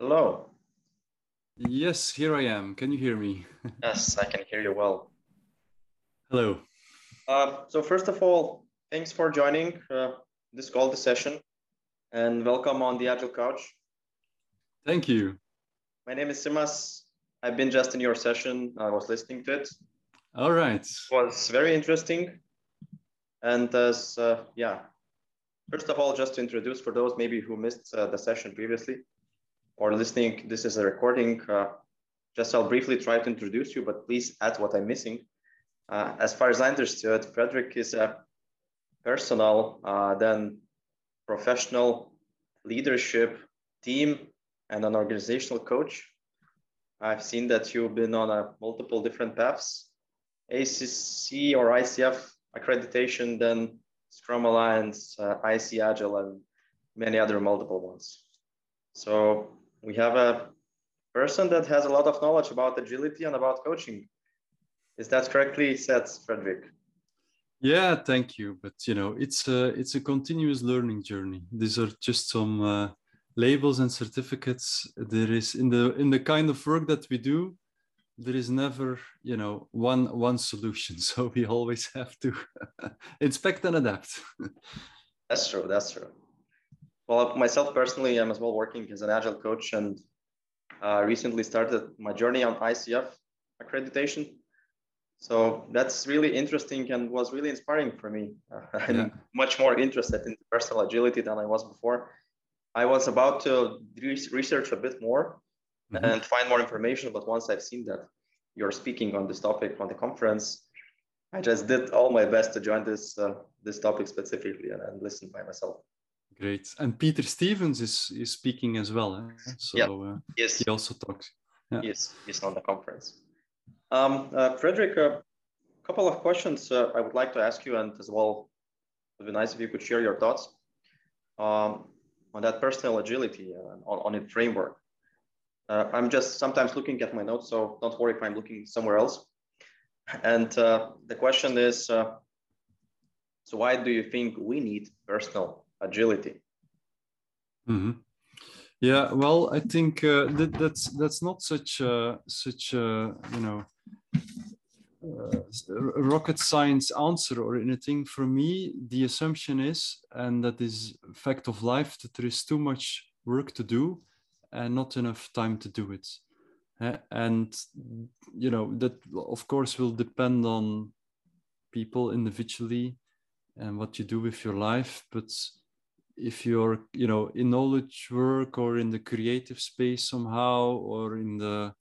Hello. Yes, here I am. Can you hear me? yes, I can hear you well. Hello. Uh, so first of all, thanks for joining uh, this call, this session, and welcome on the Agile Couch. Thank you. My name is Simas. I've been just in your session. I was listening to it. All right. It was very interesting. And as, uh, yeah, first of all, just to introduce for those maybe who missed uh, the session previously or listening, this is a recording. Uh, just I'll briefly try to introduce you, but please add what I'm missing. Uh, as far as I understood, Frederick is a personal, uh, then professional leadership team and an organizational coach. I've seen that you've been on a multiple different paths, ACC or ICF accreditation, then Scrum Alliance, uh, IC Agile, and many other multiple ones. So we have a person that has a lot of knowledge about agility and about coaching. Is that correctly said, Frederick? Yeah, thank you. But you know, it's a it's a continuous learning journey. These are just some uh, labels and certificates. There is in the in the kind of work that we do, there is never you know one one solution. So we always have to inspect and adapt. that's true. That's true. Well, myself personally, I'm as well working as an agile coach and uh, recently started my journey on ICF accreditation. So that's really interesting and was really inspiring for me. Uh, I'm yeah. much more interested in personal agility than I was before. I was about to research a bit more mm-hmm. and find more information, but once I've seen that you're speaking on this topic on the conference, I just did all my best to join this uh, this topic specifically and, and listen by myself. Great. And Peter Stevens is, is speaking as well. Eh? So yeah. uh, yes. he also talks. Yeah. Yes, he's on the conference. Um, uh, Frederick, a couple of questions uh, I would like to ask you, and as well, it would be nice if you could share your thoughts um, on that personal agility uh, on, on its framework. Uh, I'm just sometimes looking at my notes, so don't worry if I'm looking somewhere else. And uh, the question is, so why do you think we need personal agility. Mm-hmm. Yeah, well, I think uh, that, that's that's not such a, such you know uh, rocket science answer or anything. For me, the assumption is, and that is fact of life, that there is too much work to do and not enough time to do it. Uh, and you know that of course will depend on people individually and what you do with your life, but if you're you know in knowledge work or in the creative space somehow or in the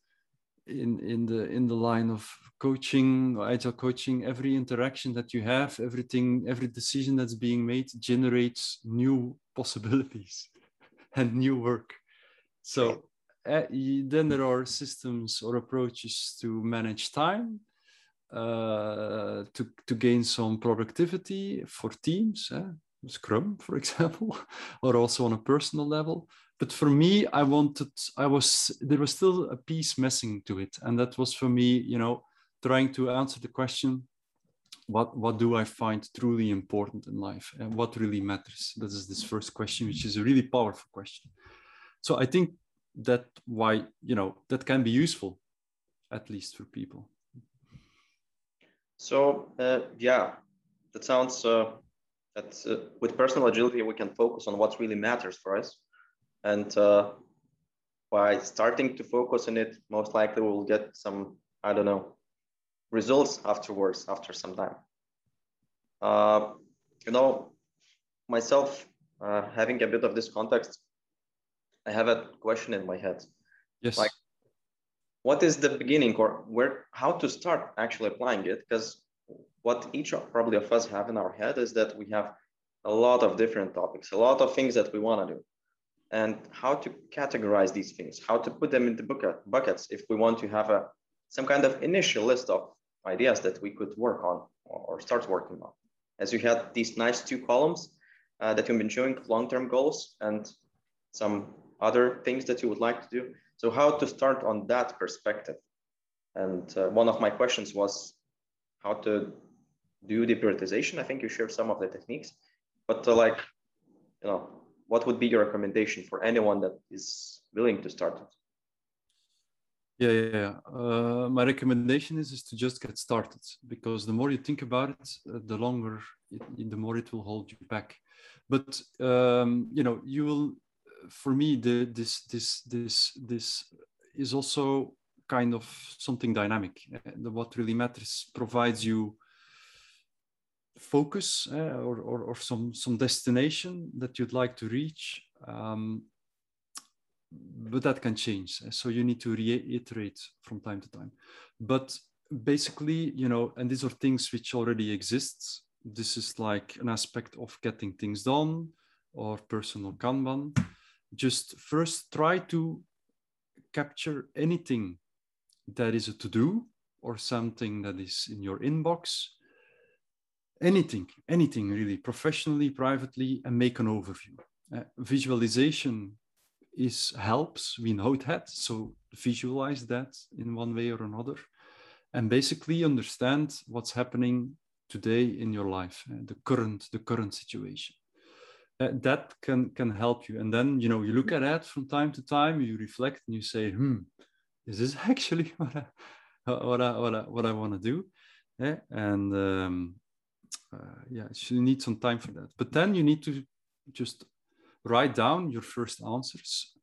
in in the in the line of coaching or agile coaching every interaction that you have everything every decision that's being made generates new possibilities and new work so uh, then there are systems or approaches to manage time uh, to, to gain some productivity for teams eh? Scrum, for example, or also on a personal level. But for me, I wanted, I was, there was still a piece missing to it. And that was for me, you know, trying to answer the question, what, what do I find truly important in life and what really matters? That is this first question, which is a really powerful question. So I think that why, you know, that can be useful, at least for people. So uh, yeah, that sounds uh, that uh, with personal agility, we can focus on what really matters for us. And uh, by starting to focus on it, most likely we'll get some, I don't know, results afterwards, after some time. Uh, you know, myself, uh, having a bit of this context, I have a question in my head. Yes. Like, what is the beginning or where, how to start actually applying it? Because what each of, probably of us have in our head is that we have a lot of different topics, a lot of things that we want to do, and how to categorize these things, how to put them into bucket, buckets if we want to have a some kind of initial list of ideas that we could work on or start working on. As you had these nice two columns uh, that you've been showing, long-term goals and some other things that you would like to do. So how to start on that perspective? And uh, one of my questions was how to do the prioritization. I think you shared some of the techniques, but uh, like, you know, what would be your recommendation for anyone that is willing to start it? Yeah, yeah. Uh, my recommendation is is to just get started because the more you think about it, uh, the longer, it, the more it will hold you back. But um, you know, you will. For me, the this this this this is also kind of something dynamic. Uh, the, what really matters provides you focus uh, or, or, or some some destination that you'd like to reach. Um, but that can change. So you need to reiterate from time to time. But basically, you know, and these are things which already exist. This is like an aspect of getting things done or personal Kanban. Just first try to capture anything that is a to do or something that is in your inbox. Anything, anything really, professionally, privately, and make an overview. Uh, visualization is helps we know that so visualize that in one way or another and basically understand what's happening today in your life uh, the current the current situation uh, that can can help you and then you know you look at that from time to time you reflect and you say hmm is this actually what i what i what i, what I want to do yeah? and um, uh, yeah you need some time for that. But then you need to just write down your first answers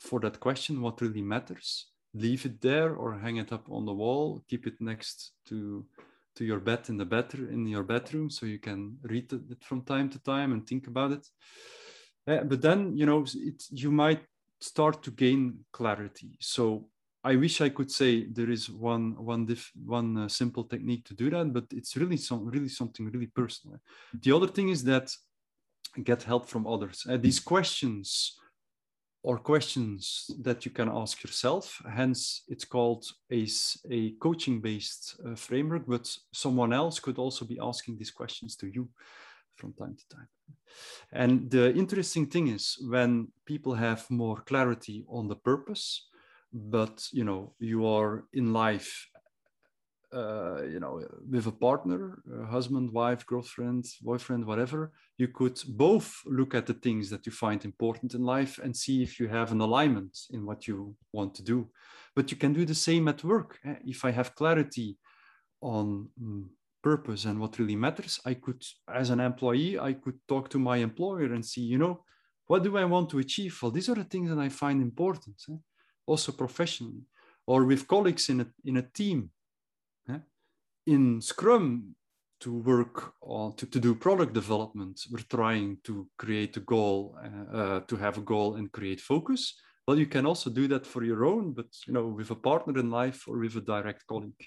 for that question what really matters. Leave it there or hang it up on the wall. Keep it next to to your bed in the bed in your bedroom so you can read it from time to time and think about it. Uh, but then you know it you might start to gain clarity. So i wish i could say there is one one diff, one uh, simple technique to do that but it's really some really something really personal the other thing is that get help from others. Uh, these questions or questions that you can ask yourself. Hence, it's called a, a coaching based uh, framework, but someone else could also be asking these questions to you from time to time. And the interesting thing is when people have more clarity on the purpose, but you know you are in life uh, you know, with a partner, a husband, wife, girlfriend, boyfriend, whatever, you could both look at the things that you find important in life and see if you have an alignment in what you want to do. But you can do the same at work. Eh, if I have clarity on mm, purpose and what really matters, I could, as an employee, I could talk to my employer and see, you know, what do I want to achieve? Well, these are the things that I find important, eh? Also professionally, or with colleagues in a, in a team in Scrum to work on to, to do product development, we're trying to create a goal, uh, uh, to have a goal and create focus. Well, you can also do that for your own, but you know, with a partner in life or with a direct colleague.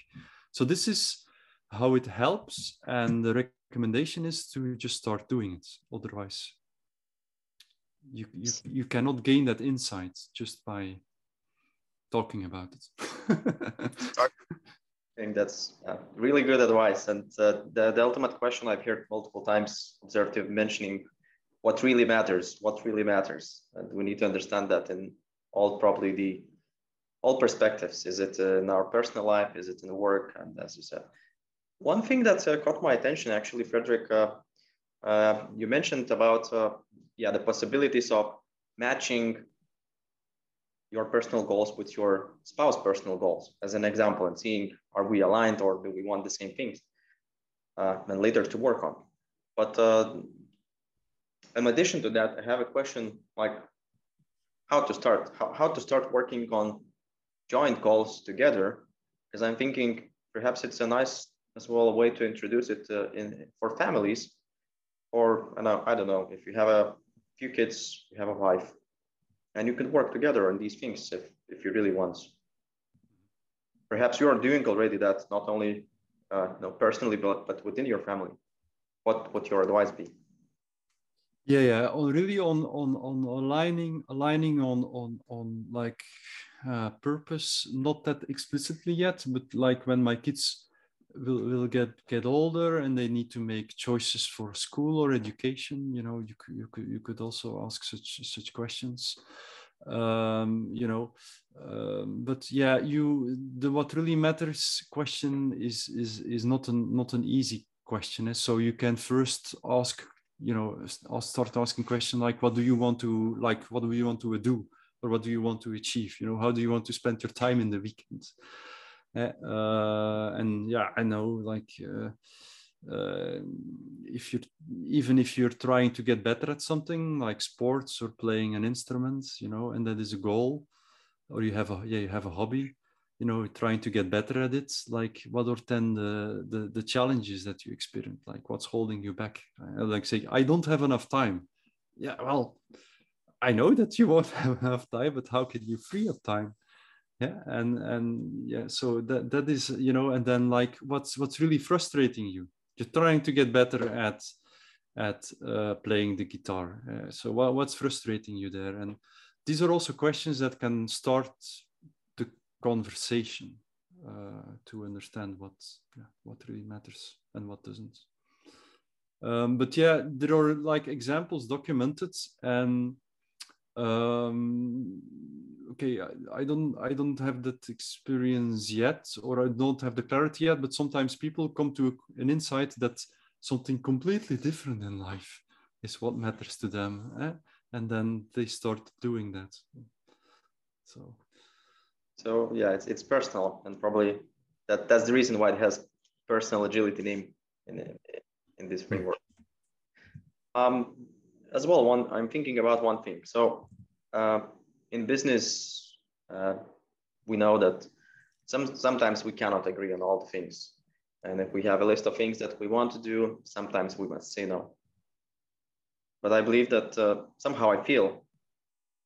So this is how it helps, and the recommendation is to just start doing it. Otherwise, you you, you cannot gain that insight just by talking about it. I think that's uh, really good advice. And uh, the, the ultimate question I've heard multiple times, observative mentioning what really matters, what really matters. And we need to understand that in all probably the all perspectives. Is it in our personal life? Is it in the work? And as you said, one thing that uh, caught my attention actually, Frederick, uh, uh, you mentioned about uh, yeah the possibilities of matching your personal goals with your spouse personal goals. As an example and seeing are we aligned or do we want the same things uh, and later to work on. But uh, in addition to that i have a question like how to start how, how to start working on joint goals together because i'm thinking perhaps it's a nice as well way to introduce it uh, in for families or I, I don't know if you have a few kids you have a wife and you can work together on these things if, if you really want. Perhaps you are doing already that, not only uh, you know, personally, but, but within your family. What would your advice be? Yeah, yeah, on really on on on aligning aligning on on on like uh, purpose, not that explicitly yet, but like when my kids will will get get older and they need to make choices for school or education you know you could you could, you could also ask such such questions. Um, you know um, but yeah you the what really matters question is is is not an not an easy question. Eh? so you can first ask you know I'll start asking question like what do you want to like what do you want to do or what do you want to achieve? You know how do you want to spend your time in the weekends and yeah i know like uh, uh, if you're even if you're trying to get better at something like sports or playing an instrument you know and that is a goal or you have a yeah you have a hobby you know trying to get better at it like what are then the the, the challenges that you experience? Like what's holding you back? Like say i don't have enough time. Yeah well i know that you won't have enough time but how can you free up time yeah and and yeah so that that is you know and then like what's what's really frustrating you? You're trying to get better at at uh, playing the guitar. Uh, so what, what's frustrating you there? And these are also questions that can start the conversation uh, to understand what yeah, what really matters and what doesn't. Um, but yeah there are like examples documented and um, okay I, I, don't i don't have that experience yet or i don't have the clarity yet but sometimes people come to an insight that something completely different in life is what matters to them eh? and then they start doing that so so yeah it's, it's personal and probably that that's the reason why it has personal agility name in in this hmm. framework um as well one i'm thinking about one thing. So uh, in business uh, we know that some sometimes we cannot agree on all the things. And if we have a list of things that we want to do sometimes we must say no. But i believe that uh, somehow i feel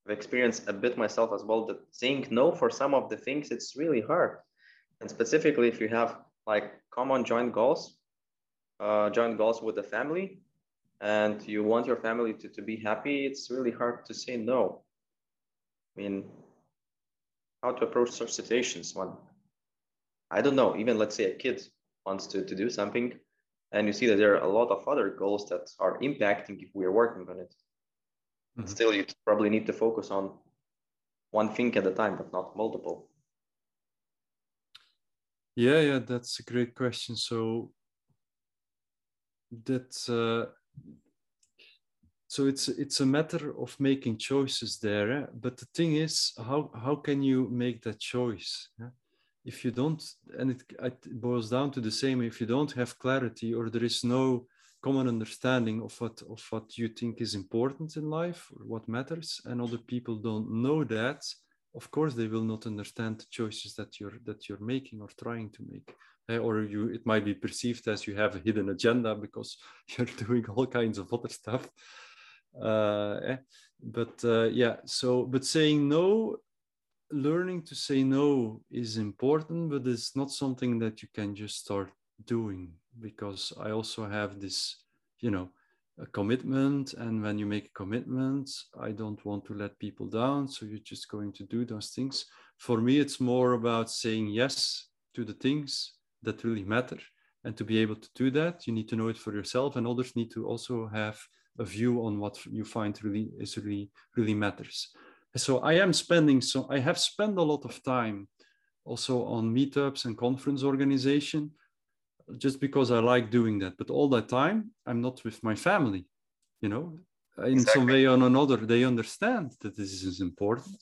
i've experienced a bit myself as well that saying no for some of the things it's really hard. And specifically if you have like common joint goals uh, joint goals with the family and you want your family to, to be happy it's really hard to say no. I mean how to approach such situations? When i don't know. Even let's say a kid wants to, to do something and you see that there are a lot of other goals that are impacting if we are working on it. Mm-hmm. still you probably need to focus on one thing at a time but not multiple. Yeah yeah that's a great question. So that's uh, so it's it's a matter of making choices there eh? but the thing is how how can you make that choice eh? if you don't and it, it boils down to the same if you don't have clarity or there is no common understanding of what of what you think is important in life or what matters and other people don't know that of course they will not understand the choices that you're that you're making or trying to make or you it might be perceived as you have a hidden agenda because you're doing all kinds of other stuff uh, eh? but uh, yeah so but saying no learning to say no is important, but it's not something that you can just start doing because I also have this, you know, a commitment. And when you make a commitment, I don't want to let people down. So you're just going to do those things. For me, it's more about saying yes to the things that really matter. And to be able to do that, you need to know it for yourself, and others need to also have a view on what you find really is really really matters so I am spending so I have spent a lot of time also on meetups and conference organization just because I like doing that. But all that time I'm not with my family, you know. In exactly. some way or another, they understand that this is important.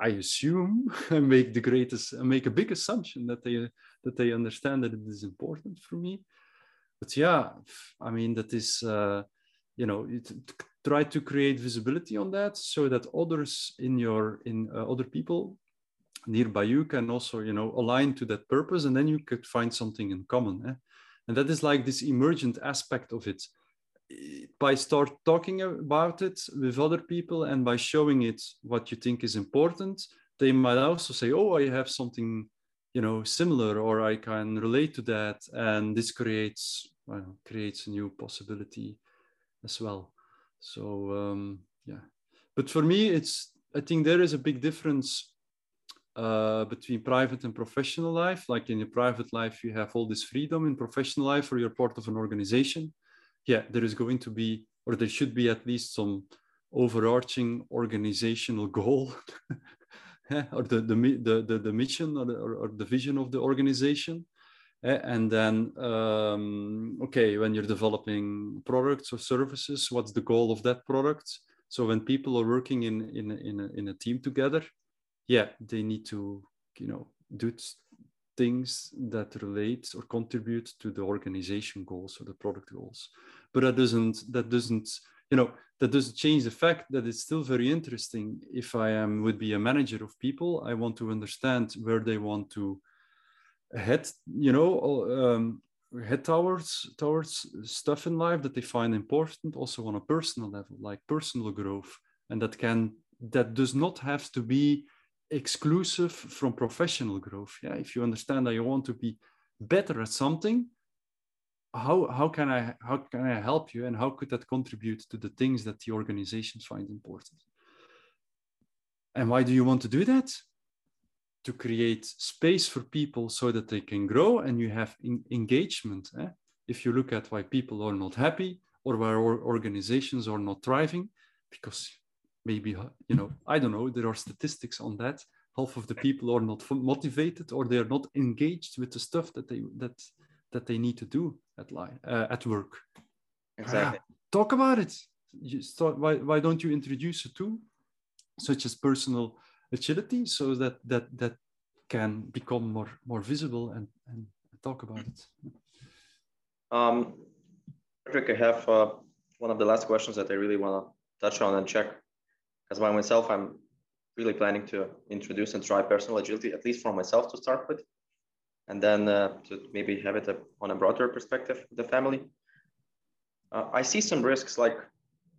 I assume I make the greatest, make a big assumption that they that they understand that it is important for me. But yeah, I mean that is uh, you know it, try to create visibility on that so that others in your in uh, other people nearby you can also you know align to that purpose and then you could find something in common eh? and that is like this emergent aspect of it by start talking about it with other people and by showing it what you think is important they might also say oh i have something you know similar or i can relate to that and this creates creates a new possibility as well so um, yeah, but for me, it's I think there is a big difference uh, between private and professional life. Like in your private life, you have all this freedom. In professional life, or you're part of an organization, yeah, there is going to be, or there should be at least some overarching organizational goal, or the, the the the, the mission or the, or the vision of the organization. Eh, and then, um, okay, when you're developing products or services, what's the goal of that product? So when people are working in in in a, in a team together, yeah, they need to you know do things that relate or contribute to the organization goals or the product goals. But that doesn't that doesn't you know that doesn't change the fact that it's still very interesting. If I am would be a manager of people, I want to understand where they want to head. You know. Um, head towards towards stuff in life that they find important also on a personal level like personal growth and that can that does not have to be exclusive from professional growth. Yeah, if you understand that you want to be better at something, how how can I how can I help you and how could that contribute to the things that the organizations find important? And why do you want to do that? To create space for people so that they can grow and you have engagement. Eh? If you look at why people are not happy or why organizations are not thriving, because maybe you know i don't know there are statistics on that. Half of the people are not motivated or they're not engaged with the stuff that they that that they need to do at line uh, at work. Exactly. Ah, talk about it. You start, why, why don't you introduce a tool such as personal agility so that that that can become more more visible and and talk about it? Um Patrick, I have uh, one of the last questions that I really want to touch on and check as by myself, I'm really planning to introduce and try personal agility, at least for myself to start with, and then uh, to maybe have it on a broader perspective the family. Uh, I see some risks like,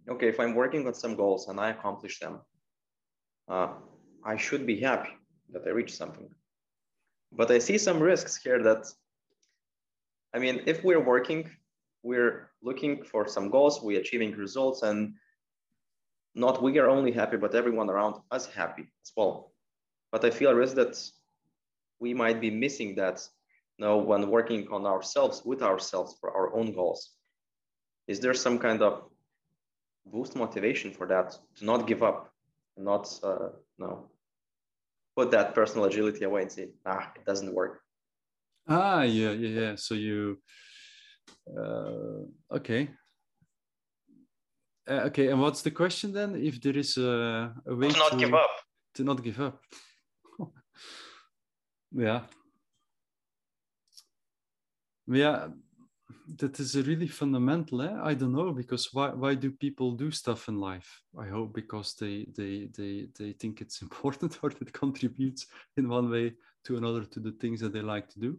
okay, if I'm working on some goals and I accomplish them, uh, I should be happy that I reached something. But I see some risks here that, I mean, if we're working, we're looking for some goals, we're achieving results, and not we are only happy, but everyone around us happy as well. But I feel risk that we might be missing that you know, when working on ourselves with ourselves for our own goals. Is there some kind of boost motivation for that to not give up, not uh, no, put that personal agility away and say, ah, it doesn't work. Ah, yeah, yeah, yeah. So you, uh, okay, uh, okay, and what's the question then? If there is a, a way to not to, give up, to not give up. yeah, yeah, that is really fundamental. Eh? I don't know because why why do people do stuff in life? I hope because they they they they think it's important or it contributes in one way to another to the things that they like to do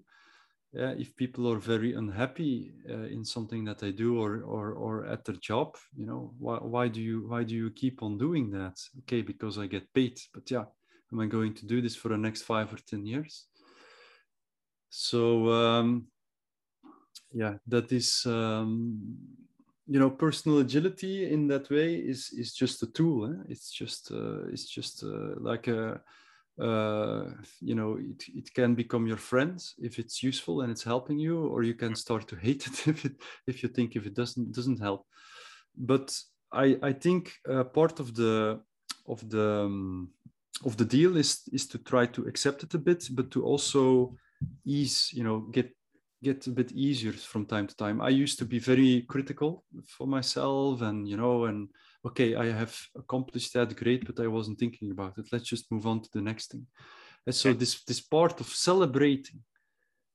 yeah, if people are very unhappy uh, in something that they do or, or or at their job you know why, why do you why do you keep on doing that? Okay because i get paid. But yeah am i going to do this for the next five or ten years? So um, yeah that is um, you know personal agility in that way is is just a tool eh? it's just uh, it's just uh, like a uh, you know it, it can become your friend if it's useful and it's helping you or you can start to hate it if it if you think if it doesn't doesn't help. But i i think uh, part of the of the um, of the deal is is to try to accept it a bit but to also ease you know get get a bit easier from time to time. I used to be very critical for myself and you know and okay, I have accomplished that, great, but I wasn't thinking about it. Let's just move on to the next thing. And so this this part of celebrating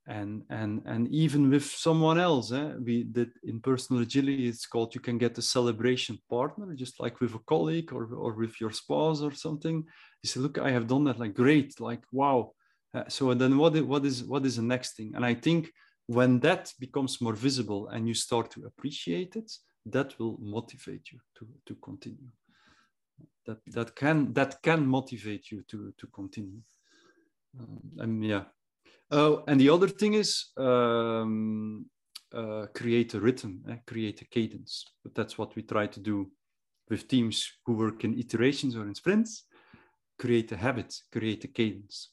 and and and even with someone else, eh, we did in personal agility, it's called you can get a celebration partner, just like with a colleague or or with your spouse or something. You say, look, I have done that, like great, like wow. Uh, so then what is, what is what is the next thing? And I think when that becomes more visible and you start to appreciate it, that will motivate you to, to continue. That, that can that can motivate you to, to continue. Um, and yeah. Oh, and the other thing is um, uh, create a rhythm, eh? create a cadence. But that's what we try to do with teams who work in iterations or in sprints. Create a habit, create a cadence.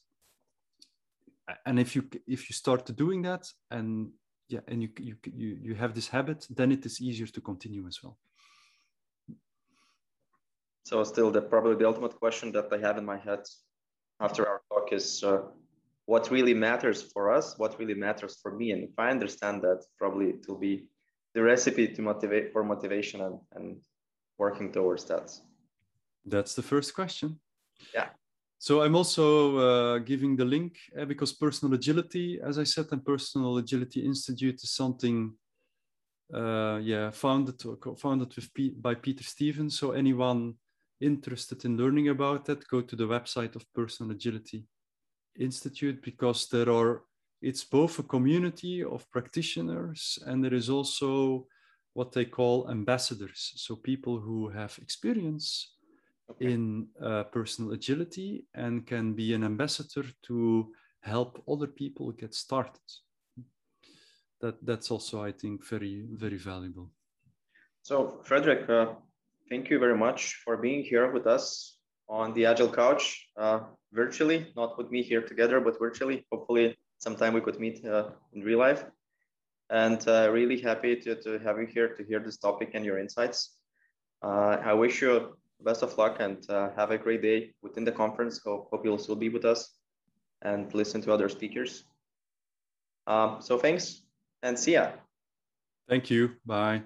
And if you if you start doing that and yeah, and you, you, you, you have this habit, then it is easier to continue as well. So still the probably the ultimate question that I have in my head after our talk is uh, what really matters for us, what really matters for me. And if I understand that, probably it will be the recipe to motivate for motivation and, and working towards that. That's the first question. Yeah. So I'm also uh, giving the link uh, because personal agility, as I said, and personal agility institute is something, uh, yeah, founded founded with P by Peter Stevens. So anyone interested in learning about that, go to the website of Personal Agility Institute because there are. It's both a community of practitioners and there is also what they call ambassadors. So people who have experience okay. in uh, personal agility and can be an ambassador to help other people get started. That, that's also, I think, very, very valuable. So, Frederick, uh, thank you very much for being here with us on the Agile Couch, uh, virtually, not with me here together, but virtually. Hopefully, sometime we could meet uh, in real life. And uh, really happy to, to have you here to hear this topic and your insights. Uh, I wish you best of luck and uh, have a great day within the conference. Hope, hope you'll still be with us and listen to other speakers. Um, so thanks and see ya. Thank you. Bye.